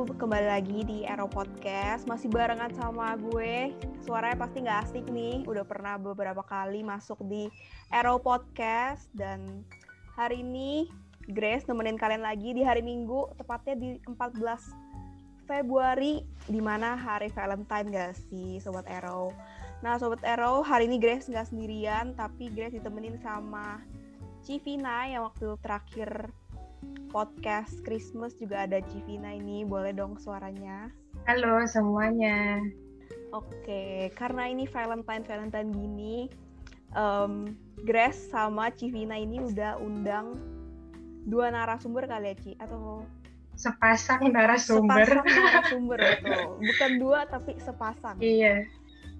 Kembali lagi di Aero Podcast. Masih barengan sama gue. Suaranya pasti nggak asik nih. Udah pernah beberapa kali masuk di Aero Podcast. Dan hari ini Grace nemenin kalian lagi di hari Minggu, tepatnya di 14 Februari, di mana hari Valentine gak sih, Sobat Aero? Nah, Sobat Aero, hari ini Grace nggak sendirian, tapi Grace ditemenin sama Civina yang waktu terakhir podcast Christmas juga ada Civina ini. Boleh dong suaranya? Halo semuanya. Oke, karena ini Valentine Valentine gini, um, Grace sama Civina ini udah undang dua narasumber kali ya Ci atau sepasang narasumber. Sepasang narasumber betul. Bukan dua tapi sepasang. Iya.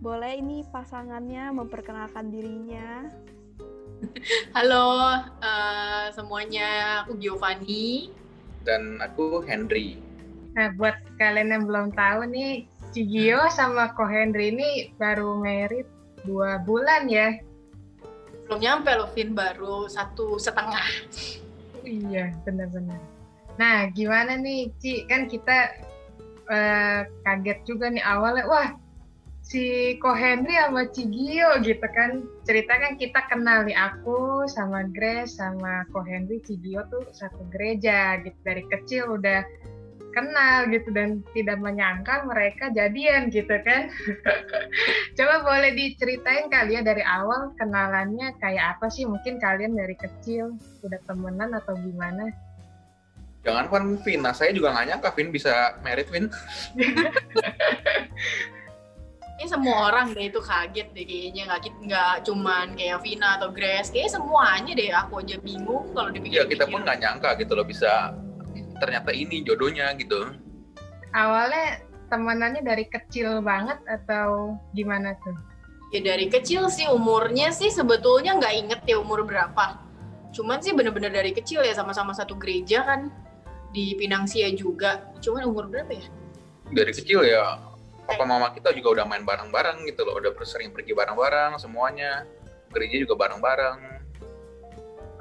Boleh ini pasangannya memperkenalkan dirinya. Halo uh, semuanya, aku Giovanni dan aku Henry. Nah, buat kalian yang belum tahu nih, Cigio sama Ko Henry ini baru merit dua bulan ya. Belum nyampe loh, Vin, baru satu setengah. Iya, benar-benar. Nah, gimana nih, Ci? Kan kita uh, kaget juga nih awalnya, wah si Ko Henry sama Cigio gitu kan. Cerita kan kita kenal nih aku sama Grace sama Ko Henry Cigio tuh satu gereja gitu dari kecil udah kenal gitu dan tidak menyangka mereka jadian gitu kan. Coba boleh diceritain kali ya dari awal kenalannya kayak apa sih? Mungkin kalian dari kecil udah temenan atau gimana? Jangan kan Vin, nah saya juga nggak nyangka Vin bisa merit Vin. Ini semua orang deh itu kaget deh kayaknya nggak nggak cuman kayak Vina atau Grace, kayak semuanya deh aku aja bingung kalau dipikir. Iya kita pun nggak nyangka gitu loh bisa ternyata ini jodohnya gitu. Awalnya temenannya dari kecil banget atau gimana tuh? Ya dari kecil sih umurnya sih sebetulnya nggak inget ya umur berapa. Cuman sih bener-bener dari kecil ya sama-sama satu gereja kan di Pinangsia juga. Cuman umur berapa ya? Dari kecil ya papa mama kita juga udah main bareng-bareng gitu loh, udah sering pergi bareng-bareng semuanya. Gereja juga bareng-bareng.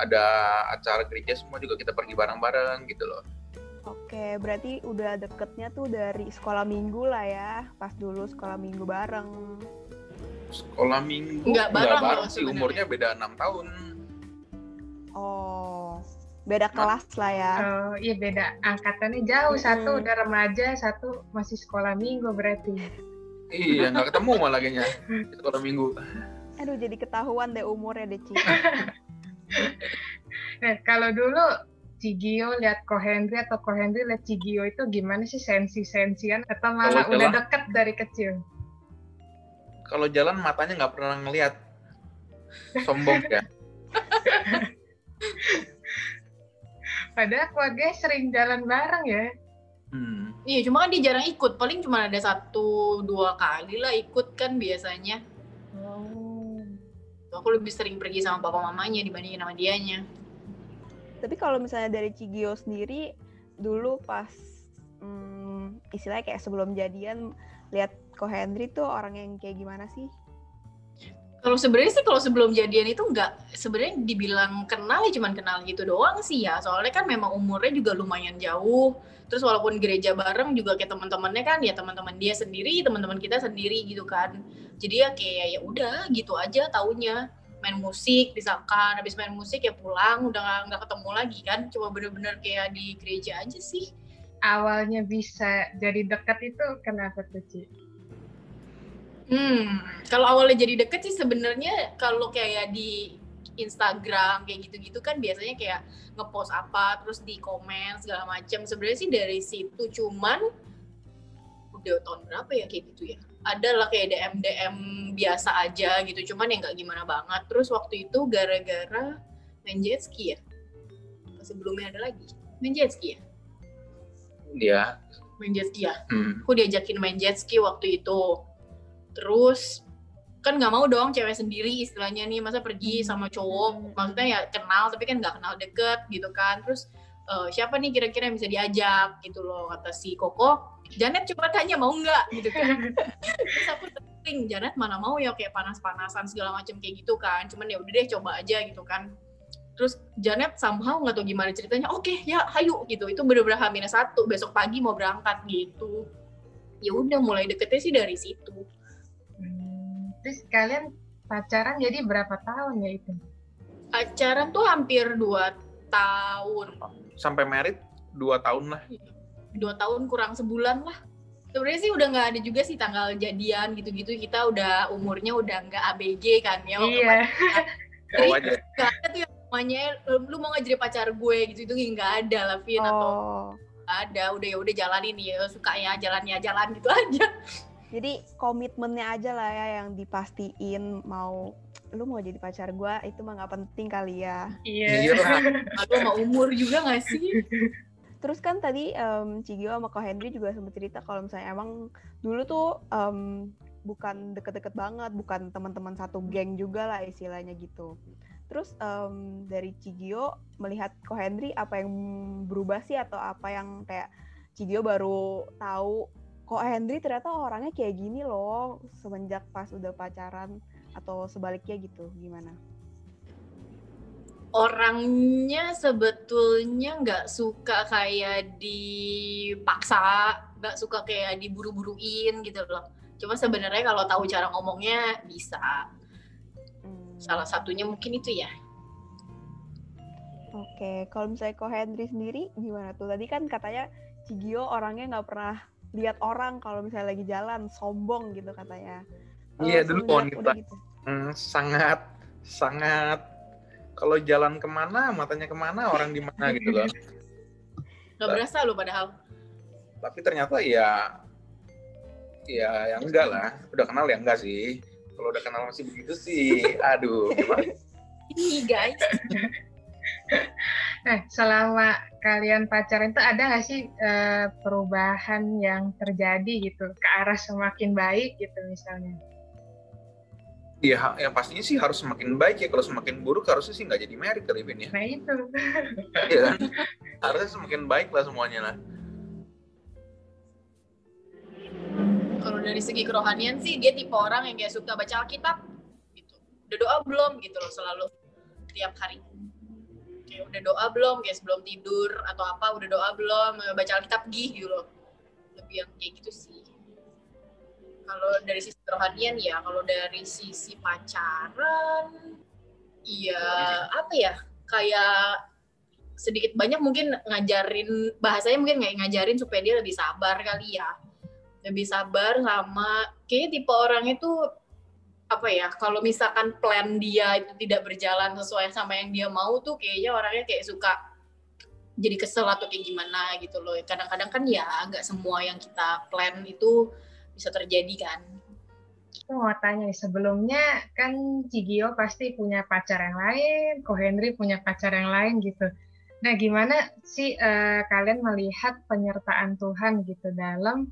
Ada acara gereja semua juga kita pergi bareng-bareng gitu loh. Oke, berarti udah deketnya tuh dari sekolah minggu lah ya, pas dulu sekolah minggu bareng. Sekolah minggu nggak bareng, bareng sih, umurnya beda enam tahun. Oh, beda kelas lah ya. Oh iya beda angkatannya jauh hmm. satu udah remaja satu masih sekolah minggu berarti. Iya nggak ketemu malah kayaknya sekolah minggu. Aduh jadi ketahuan deh umurnya deh Ci. nah kalau dulu Cigio lihat Ko Henry atau Ko Henry lihat Cigio itu gimana sih sensi-sensian atau malah kalo udah jalan, deket dari kecil? Kalau jalan matanya nggak pernah ngelihat sombong ya. Padahal keluarga sering jalan bareng ya. Hmm. Iya, cuma kan dia jarang ikut. Paling cuma ada satu dua kali lah ikut kan biasanya. Oh. Aku lebih sering pergi sama bapak mamanya dibandingin sama dianya. Tapi kalau misalnya dari Cigio sendiri, dulu pas hmm, istilahnya kayak sebelum jadian, lihat Ko Henry tuh orang yang kayak gimana sih? Kalau sebenarnya sih kalau sebelum jadian itu nggak sebenarnya dibilang kenal ya cuman kenal gitu doang sih ya. Soalnya kan memang umurnya juga lumayan jauh. Terus walaupun gereja bareng juga kayak teman-temannya kan ya teman-teman dia sendiri, teman-teman kita sendiri gitu kan. Jadi ya kayak ya udah gitu aja taunya main musik misalkan habis main musik ya pulang udah nggak ketemu lagi kan cuma bener-bener kayak di gereja aja sih awalnya bisa jadi dekat itu kenapa tuh? Hmm, kalau awalnya jadi deket sih sebenarnya kalau kayak di Instagram kayak gitu-gitu kan biasanya kayak ngepost apa terus di komen segala macam. Sebenarnya sih dari situ cuman udah tahun berapa ya kayak gitu ya. Ada lah kayak DM DM biasa aja gitu, cuman yang nggak gimana banget. Terus waktu itu gara-gara main jet ski ya. Sebelumnya ada lagi main jet ski ya. Iya. Main jet ski ya. Hmm. Aku diajakin main jet ski waktu itu terus kan nggak mau dong cewek sendiri istilahnya nih masa pergi hmm. sama cowok. Maksudnya ya kenal tapi kan nggak kenal deket gitu kan. Terus uh, siapa nih kira-kira yang bisa diajak gitu loh kata si Koko. Janet coba tanya mau nggak? gitu kan. Terus aku tering Janet mana mau ya kayak panas-panasan segala macam kayak gitu kan. Cuman ya udah deh coba aja gitu kan. Terus Janet somehow nggak tahu gimana ceritanya. Oke ya hayu gitu. Itu bener-bener hamil satu besok pagi mau berangkat gitu. Ya udah mulai deketnya sih dari situ terus kalian pacaran jadi berapa tahun ya itu? pacaran tuh hampir dua tahun. Sampai merit dua tahun lah. dua tahun kurang sebulan lah. Sebenarnya sih udah nggak ada juga sih tanggal jadian gitu-gitu. Kita udah umurnya udah nggak ABG kan ya. Iya. Jadi, nggak ada tuh yang namanya lu mau nggak jadi pacar gue gitu itu nggak ada lah Vin atau Oh. nggak ada. Udah ya udah jalanin ya suka ya jalan ya jalan gitu aja Jadi komitmennya aja lah ya yang dipastiin mau lu mau jadi pacar gua itu mah nggak penting kali ya. Iya. Iya. Lalu sama umur juga nggak sih Terus kan tadi em, Cigio sama Ko Henry juga sempat cerita kalau misalnya emang dulu tuh em, bukan deket-deket banget, bukan teman-teman satu geng juga lah istilahnya gitu. Terus em, dari Cigio melihat Ko Henry apa yang berubah sih atau apa yang kayak Cigio baru tahu Ko Henry ternyata orangnya kayak gini loh semenjak pas udah pacaran atau sebaliknya gitu gimana? orangnya sebetulnya nggak suka kayak dipaksa nggak suka kayak diburu-buruin gitu loh cuma sebenarnya kalau tahu cara ngomongnya bisa Hmm. salah satunya mungkin itu ya Oke, kalau misalnya Ko Henry sendiri gimana tuh? Tadi kan katanya Cigio orangnya nggak pernah lihat orang kalau misalnya lagi jalan, sombong gitu katanya. Iya, dulu pohon udah kita. gitu. Hmm, sangat sangat kalau jalan ke mana matanya ke mana orang di mana gitu loh. nggak berasa lo padahal Tapi ternyata ya ya yang enggak lah. Udah kenal ya enggak sih. Kalau udah kenal masih begitu sih, aduh gimana? ini guys Nah, selama kalian pacaran itu ada nggak sih eh, perubahan yang terjadi gitu ke arah semakin baik gitu misalnya? Ya yang pastinya sih harus semakin baik ya. Kalau semakin buruk harusnya sih nggak jadi merit kali Vin ya. Nah itu. Iya kan? Harusnya semakin baik lah semuanya lah. kalau dari segi kerohanian sih dia tipe orang yang kayak suka baca Alkitab gitu udah doa belum gitu loh selalu tiap hari kayak udah doa belum? Kayak sebelum tidur atau apa udah doa belum? Baca Alkitab gih gitu loh. Lebih yang kayak gitu sih. Kalau dari sisi kerohanian ya kalau dari sisi pacaran iya apa ya? Kayak sedikit banyak mungkin ngajarin bahasanya mungkin nggak ngajarin supaya dia lebih sabar kali ya. Lebih sabar sama kayaknya tipe orang itu apa ya kalau misalkan plan dia itu tidak berjalan sesuai sama yang dia mau tuh kayaknya orangnya kayak suka jadi kesel atau kayak gimana gitu loh kadang-kadang kan ya nggak semua yang kita plan itu bisa terjadi kan Aku mau tanya sebelumnya kan Cigio pasti punya pacar yang lain, Ko Henry punya pacar yang lain gitu. Nah, gimana sih eh, kalian melihat penyertaan Tuhan gitu dalam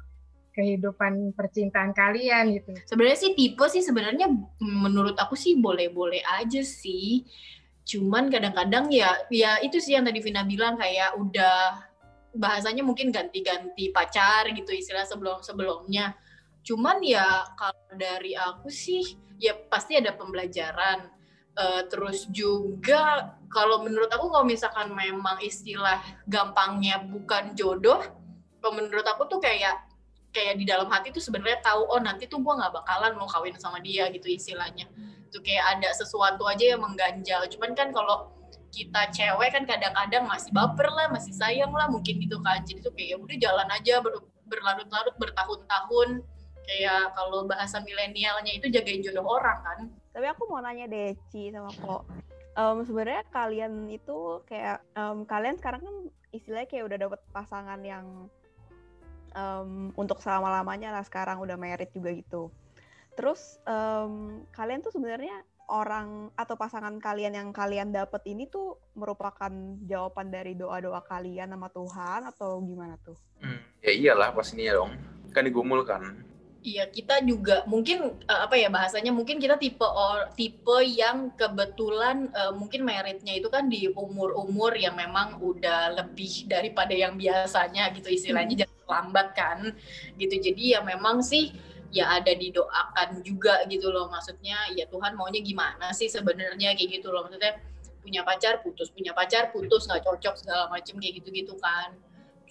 kehidupan percintaan kalian gitu? sebenarnya sih tipe sih sebenarnya menurut aku sih boleh-boleh aja sih. Cuman kadang-kadang ya ya itu sih yang tadi Vina bilang kayak udah bahasanya mungkin ganti-ganti pacar gitu istilah sebelum sebelumnya. Cuman ya kalau dari aku sih ya pasti ada pembelajaran. Eh, terus juga kalau menurut aku kalau misalkan memang istilah gampangnya bukan jodoh kalau menurut aku tuh kayak kayak di dalam hati tuh sebenarnya tahu oh nanti tuh gue nggak bakalan mau kawin sama dia gitu istilahnya. Tuh kayak ada sesuatu aja yang mengganjal. Cuman kan kalau kita cewek kan kadang-kadang masih baper lah masih sayang lah mungkin gitu kan. Jadi tuh kayak ya udah jalan aja ber- berlarut-larut bertahun-tahun. Kayak kalau bahasa milenialnya itu jagain jodoh orang kan. Tapi aku mau nanya deh, Ci sama Ko. Em, sebenarnya kalian itu kayak em, kalian sekarang kan istilahnya kayak udah dapet pasangan yang em, untuk selama-lamanya lah sekarang udah merit juga gitu. Terus em, kalian tuh sebenarnya orang atau pasangan kalian yang kalian dapet ini tuh merupakan jawaban dari doa-doa kalian sama Tuhan atau gimana tuh? Hmm, ya iyalah pastinya dong. Kan digumulkan. Iya, kita juga mungkin eh, apa ya bahasanya mungkin kita tipe or, tipe yang kebetulan eh, mungkin meritnya itu kan di umur-umur yang memang udah lebih daripada yang biasanya gitu istilahnya jangan lambat kan gitu. Jadi ya memang sih ya ada didoakan juga gitu loh. Maksudnya ya Tuhan maunya gimana sih sebenarnya kayak gitu loh. Maksudnya punya pacar putus. Punya pacar putus. Nggak cocok segala macem kayak gitu-gitu kan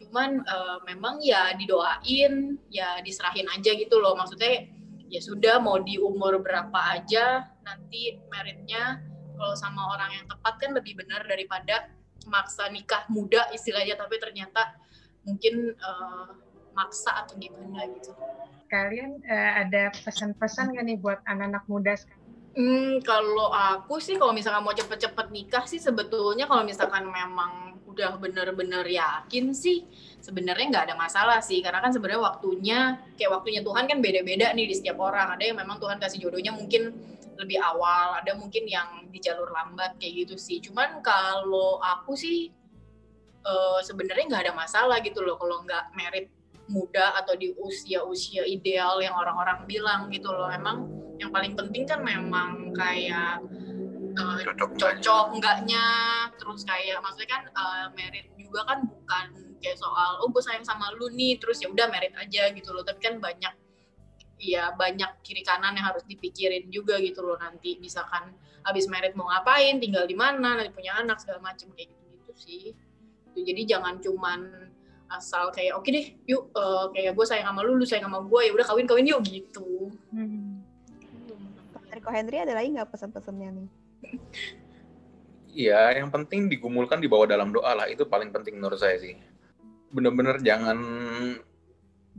cuman uh, memang ya didoain ya diserahin aja gitu loh maksudnya ya sudah mau di umur berapa aja nanti meritnya kalau sama orang yang tepat kan lebih benar daripada maksa nikah muda istilahnya tapi ternyata mungkin uh, maksa atau gimana gitu. Kalian uh, ada pesan-pesan gak nih buat anak-anak muda sekarang? Hmm, kalau aku sih kalau misalkan mau cepet-cepet nikah sih sebetulnya kalau misalkan memang udah bener-bener yakin sih sebenarnya nggak ada masalah sih. Karena kan sebenarnya waktunya kayak waktunya Tuhan kan beda-beda nih di setiap orang. Ada yang memang Tuhan kasih jodohnya mungkin lebih awal ada mungkin yang di jalur lambat kayak gitu sih. Cuman kalau aku sih uh, sebenarnya nggak ada masalah gitu loh kalau nggak merit muda atau di usia-usia ideal yang orang-orang bilang gitu loh. Emang yang paling penting kan memang kayak uh, cocok, cocok enggaknya. Terus kayak maksudnya kan uh, merit juga kan bukan kayak soal oh gue sayang sama lu nih terus ya udah merit aja gitu loh. Tapi kan banyak ya banyak kiri kanan yang harus dipikirin juga gitu loh nanti. Misalkan habis merit mau ngapain tinggal di mana nanti punya anak segala macam kayak gitu gitu sih. Jadi jangan cuman asal kayak oke okay deh yuk uh, kayak gue sayang sama lu lu sayang sama gue ya udah kawin kawin yuk gitu hmm. Riko Henry ada lagi nggak pesan-pesannya nih Iya, yang penting digumulkan di bawah dalam doa lah. Itu paling penting menurut saya sih bener-bener jangan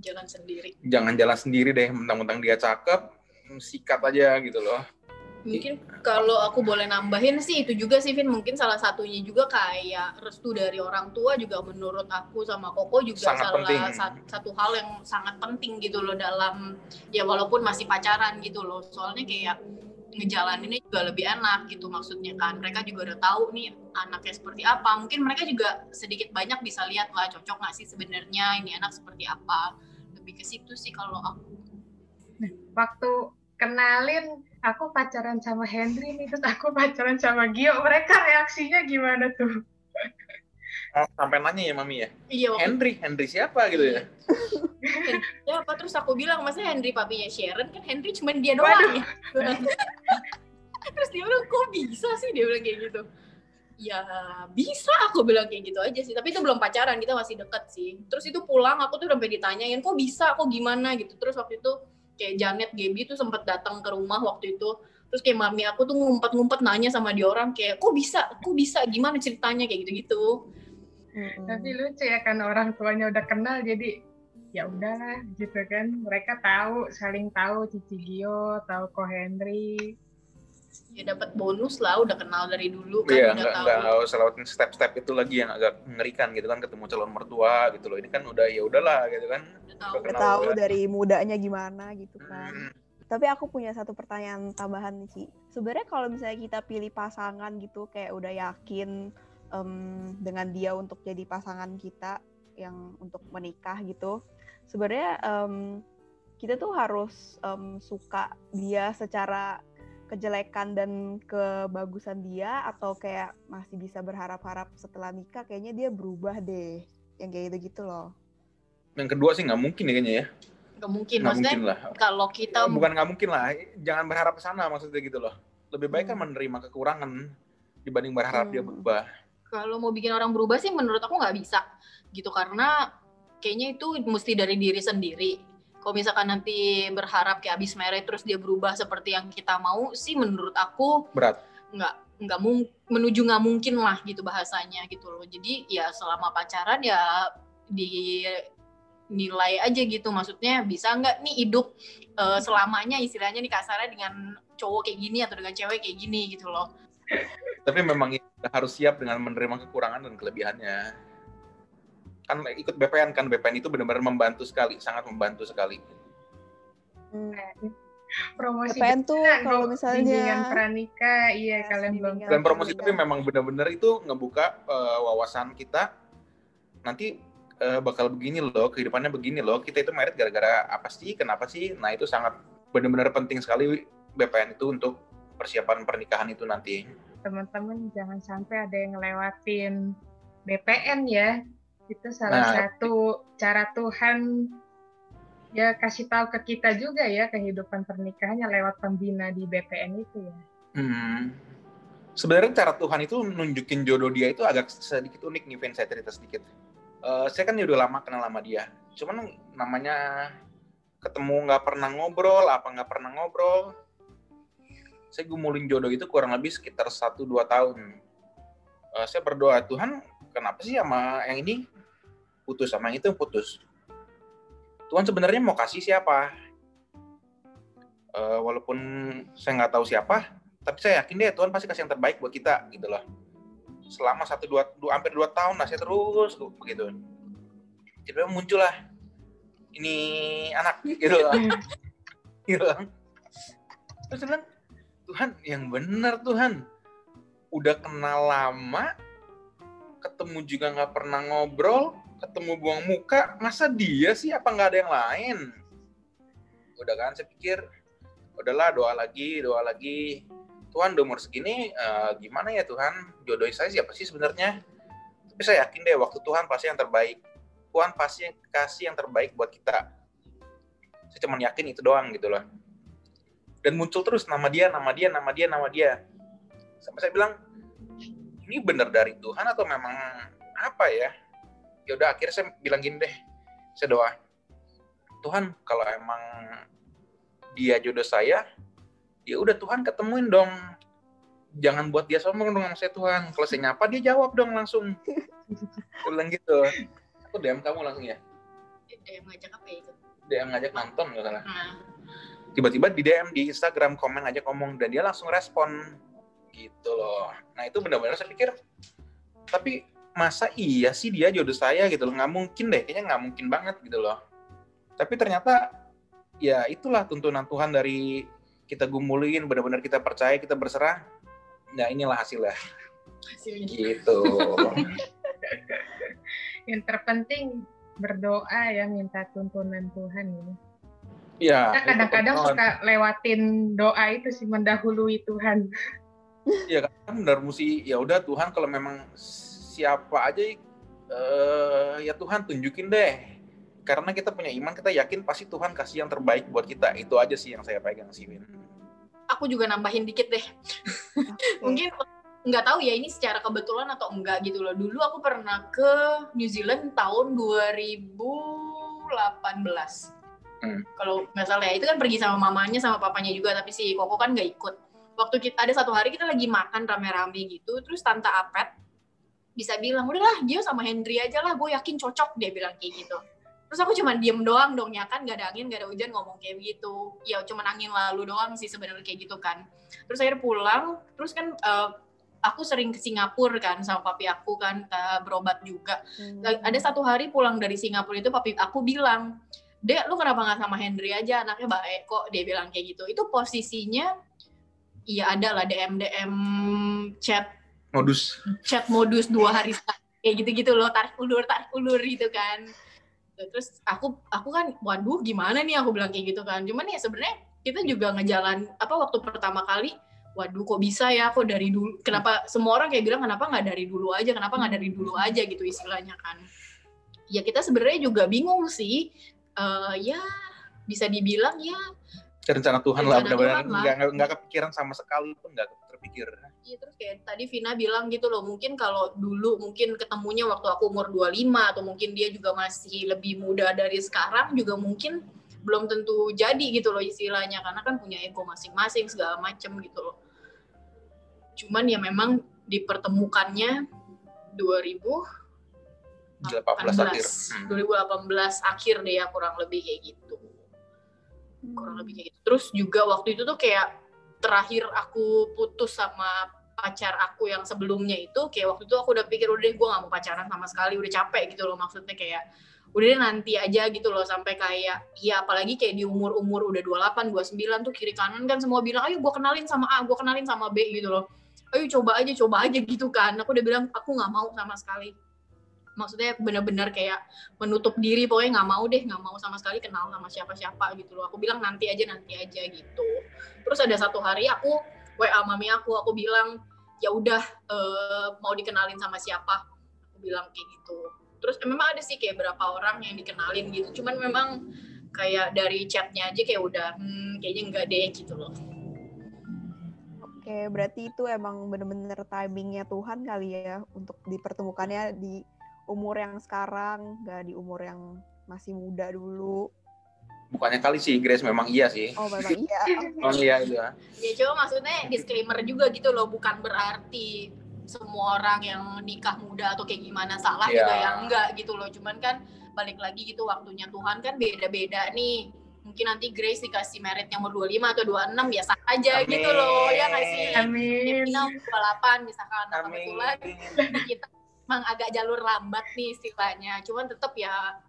jalan sendiri jangan jalan sendiri deh mentang-mentang dia cakep sikat aja gitu loh mungkin kalau aku boleh nambahin sih itu juga sih Vin. Mungkin salah satunya juga kayak restu dari orang tua juga menurut aku sama Koko juga sangat salah penting. Satu, satu hal yang sangat penting gitu loh dalam ya walaupun masih pacaran gitu loh. Soalnya kayak ngejalaninnya juga lebih enak gitu maksudnya kan. Mereka juga udah tahu nih anaknya seperti apa. Mungkin mereka juga sedikit banyak bisa lihat lah cocok nggak sih sebenarnya? Ini anak seperti apa? Lebih ke situ sih kalau aku. Nah, waktu kenalin aku pacaran sama Henry nih terus aku pacaran sama Gio. Mereka reaksinya gimana tuh? Oh, sampai nanya ya mami ya? Iya Henry Henry siapa gitu ya? Ya apa terus aku bilang masa Henry papinya Sharon? Kan Henry cuma dia doang ya. Terus dia bilang kok bisa sih? Dia bilang kayak gitu. Ya bisa aku bilang kayak gitu aja sih. Tapi itu belum pacaran kita masih deket sih. Terus itu pulang aku tuh sampai ditanyain kok bisa? Kok gimana? gitu. Terus waktu itu kayak Janet Gaby tuh sempet datang ke rumah waktu itu. Terus kayak mami aku tuh ngumpet-ngumpet nanya sama dia orang kayak kok bisa? Kok bisa? Gimana ceritanya? Kayak gitu-gitu. Hmm. tapi lucu ya kan orang tuanya udah kenal jadi ya udahlah gitu kan. Mereka tahu saling tahu Cici Gio tahu Ko Henry ya dapat bonus lah udah kenal dari dulu kan iya, udah enggak, tahu. usah lewatin step-step itu lagi yang agak mengerikan gitu kan ketemu calon mertua gitu loh. Ini kan udah ya udahlah gitu kan. Udah tahu, udah tahu dari mudanya gimana gitu kan. Hmm. tapi aku punya satu pertanyaan tambahan nih Ci sebenarnya kalau misalnya kita pilih pasangan gitu kayak udah yakin um, dengan dia untuk jadi pasangan kita yang untuk menikah gitu sebenarnya um, kita tuh harus um, suka dia secara kejelekan dan kebagusan dia atau kayak masih bisa berharap-harap setelah nikah kayaknya dia berubah deh. Yang kayak gitu-gitu loh. Yang kedua sih nggak mungkin ya kayaknya ya. Nggak mungkin. Nggak mungkin lah. kalau kita ya, bukan nggak mungkin lah. Jangan berharap ke sana maksudnya gitu loh. Lebih baik kan hmm. kan menerima kekurangan dibanding berharap hmm. dia berubah. Kalau mau bikin orang berubah sih menurut aku nggak bisa gitu karena kayaknya itu mesti dari diri sendiri kalau misalkan nanti berharap kayak abis merit terus dia berubah seperti yang kita mau sih menurut aku berat. nggak nggak mung, menuju nggak mungkin lah gitu bahasanya gitu loh. Jadi ya selama pacaran ya di nilai aja gitu. Maksudnya bisa nggak nih hidup uh, selamanya istilahnya nih kasarnya dengan cowok kayak gini atau dengan cewek kayak gini gitu loh. Tapi memang harus siap dengan menerima kekurangan dan kelebihannya kan ikut BPN kan BPN itu benar-benar membantu sekali sangat membantu sekali. Hmm. promosi BPN tuh kalau misalnya bimbingan pranika iya ya, kalian belum dan promosi tapi memang benar-benar itu ngebuka uh, wawasan kita. Nanti uh, bakal begini loh kehidupannya begini loh. Kita itu merit gara-gara apa sih kenapa sih? Nah itu sangat benar-benar penting sekali BPN itu untuk persiapan pernikahan itu nanti. Teman-teman jangan sampai ada yang ngelewatin BPN ya itu salah nah, satu cara Tuhan ya kasih tahu ke kita juga ya kehidupan pernikahannya lewat pembina di BPN itu ya. Hmm. sebenarnya cara Tuhan itu nunjukin jodoh dia itu agak sedikit unik nih, Vin. Saya cerita sedikit. Uh, saya kan udah lama kenal sama dia. Cuman namanya ketemu nggak pernah ngobrol, apa nggak pernah ngobrol. Saya gumulin jodoh itu kurang lebih sekitar 1-2 tahun. Uh, saya berdoa, Tuhan kenapa sih sama yang ini? Putus, sama yang itu putus. Tuhan sebenarnya mau kasih siapa? Uh, walaupun saya nggak tahu siapa, tapi saya yakin deh Tuhan pasti kasih yang terbaik buat kita gitu loh. Selama satu dua, dua hampir dua tahun lah saya terus begitu. Tiba-tiba muncullah ini anak gitu loh. Gitu terus bilang Tuhan yang benar Tuhan udah kenal lama ketemu juga nggak pernah ngobrol ketemu buang muka masa dia sih apa nggak ada yang lain? Udah kan saya pikir udahlah doa lagi doa lagi. Tuhan udah umur segini uh, gimana ya Tuhan? Jodoh saya siapa sih sebenarnya? Tapi saya yakin deh waktu Tuhan pasti yang terbaik. Tuhan pasti kasih yang terbaik buat kita. Saya cuma yakin itu doang gitu loh. Dan muncul terus nama dia nama dia nama dia nama dia. Sampai saya bilang ini benar dari Tuhan atau memang apa ya? Ya udah akhirnya saya bilang gini deh saya doa Tuhan kalau emang dia jodoh saya ya udah Tuhan ketemuin dong. Jangan buat dia sombong dong sama saya Tuhan. Kalau saya nyapa dia jawab dong langsung. Saya bilang gitu. Aku DM kamu langsung ya? DM ngajak apa ya itu? DM ngajak nonton nggak salah. Nah. tiba-tiba di DM di Instagram komen ngajak ngomong dan dia langsung respon gitu loh. Nah itu benar-benar saya pikir tapi masa iya sih dia jodoh saya? Gitu loh. Nggak mungkin deh kayaknya nggak mungkin banget gitu loh. Tapi ternyata ya itulah tuntunan Tuhan dari kita gumulin benar-benar kita percaya kita berserah. Nah inilah hasilnya. Hasilnya. Gitu. Yang terpenting berdoa ya minta tuntunan Tuhan ini ya kita kadang-kadang suka lewatin doa itu sih mendahului Tuhan Iya kan benar mesti ya udah Tuhan kalau memang siapa aja uh, ya Tuhan tunjukin deh. Karena kita punya iman kita yakin pasti Tuhan kasih yang terbaik buat kita. Itu aja sih yang saya pegang sih Win. Aku juga nambahin dikit deh. Mungkin nggak tahu ya ini secara kebetulan atau enggak gitu loh. Dulu aku pernah ke New Zealand tahun 2018 hmm. kalau nggak salah ya itu kan pergi sama mamanya sama papanya juga tapi si Koko kan nggak ikut waktu kita ada satu hari kita lagi makan rame-rame gitu terus tante Apet bisa bilang udahlah dia sama Henry aja lah gue yakin cocok dia bilang kayak gitu. Terus aku cuma diem doang dong ya kan? Gak ada angin gak ada hujan ngomong kayak gitu ya cuma angin lalu doang sih sebenarnya kayak gitu kan. Terus akhirnya pulang terus kan uh, aku sering ke Singapura kan sama papi aku kan uh, berobat juga. Hmm. ada satu hari pulang dari Singapura itu papi aku bilang dek lu kenapa nggak sama Henry aja? Anaknya baik kok dia bilang kayak gitu. Itu posisinya iya ada lah DM DM chat. Modus chat modus dua hari kayak gitu gitu loh tarik ulur tarik ulur gitu kan. Terus aku aku kan waduh gimana nih? Aku bilang kayak gitu kan. Cuman ya sebenarnya kita juga ngejalan apa waktu pertama kali waduh kok bisa ya? Kok dari dulu kenapa semua orang kayak bilang kenapa nggak dari dulu aja? Kenapa nggak dari dulu aja? Gitu istilahnya kan. Ya kita sebenarnya juga bingung sih. Uh, ya bisa dibilang ya rencana Tuhan rencana lah. Benar-benar nggak nggak kepikiran sama sekali pun nggak terpikir. Iya terus kayak tadi Vina bilang gitu loh mungkin kalau dulu mungkin ketemunya waktu aku umur 25 atau mungkin dia juga masih lebih muda dari sekarang juga mungkin belum tentu jadi gitu loh istilahnya. Karena kan punya ego masing-masing segala macem gitu loh. Cuman ya memang dipertemukannya 2000 2018 akhir. Hmm. 2018 akhir deh ya kurang lebih kayak gitu kurang lebih kayak gitu terus juga waktu itu tuh kayak terakhir aku putus sama pacar aku yang sebelumnya itu kayak waktu itu aku udah pikir udah deh gue gak mau pacaran sama sekali udah capek gitu loh maksudnya kayak udah deh nanti aja gitu loh sampai kayak ya apalagi kayak di umur umur udah 28 29 tuh kiri kanan kan semua bilang ayo gue kenalin sama A gue kenalin sama B gitu loh. Ayo coba aja coba aja gitu kan. Aku udah bilang aku nggak mau sama sekali maksudnya benar-benar kayak menutup diri pokoknya nggak mau deh nggak mau sama sekali kenal sama siapa-siapa gitu loh. Aku bilang nanti aja nanti aja gitu. Terus ada satu hari aku wa mami aku aku bilang ya udah uh, mau dikenalin sama siapa? Aku bilang kayak gitu. Terus eh, memang ada sih kayak berapa orang yang dikenalin gitu. Cuman memang kayak dari chatnya aja kayak udah hmm, kayaknya enggak deh gitu loh. Oke, berarti itu emang bener-bener timingnya Tuhan kali ya untuk dipertemukannya di umur yang sekarang, gak di umur yang masih muda dulu. Bukannya kali sih Grace memang iya sih. Oh, memang iya. Oh iya iya. Ya coba maksudnya disclaimer juga gitu loh, bukan berarti semua orang yang nikah muda atau kayak gimana salah Iya. juga yang enggak gitu loh. Cuman kan balik lagi gitu waktunya Tuhan kan beda-beda nih. Mungkin nanti Grace dikasih merit yang umur 25 atau 26 biasa aja Amin. gitu loh. Ya nggak sih? Amin. Devina umur 28 misalkan. Nah, Amin. kebetulan kita emang agak jalur lambat nih istilahnya. Cuman tetap ya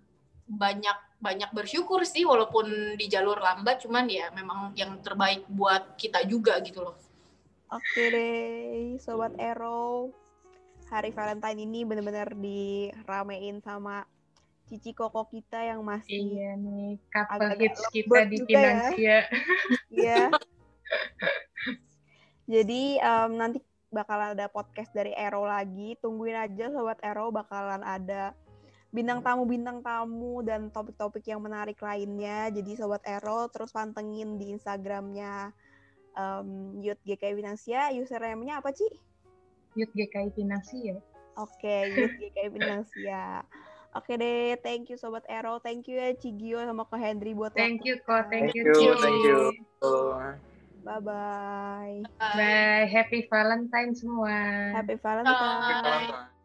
banyak banyak bersyukur sih walaupun di jalur lambat cuman ya memang yang terbaik buat kita juga gitu loh. Oke deh, Sobat Ero. Hari Valentine ini bener-bener diramein sama Cici Koko kita yang masih Iya nih, couple Agak-agak hits kita di juga ya. Iya. Jadi em, nanti bakal ada podcast dari Ero lagi. Tungguin aja Sobat Ero bakalan ada bintang tamu bintang tamu dan topik-topik yang menarik lainnya. Jadi Sobat Ero terus pantengin di Instagramnya um, Youth GKI Finansia. Username-nya apa Ci? Youth GKI Finansia. Oke, Youth GKI Finansia. Oke deh, thank you Sobat Ero. Thank you ya Cigio sama Ko Hendry buat Thank you, waktunya. Ko. Thank Thank you, you, Ci. thank you. Bye-bye. Bye. Happy Valentine semua. Happy. Valentine. Oke, kawan-kawan.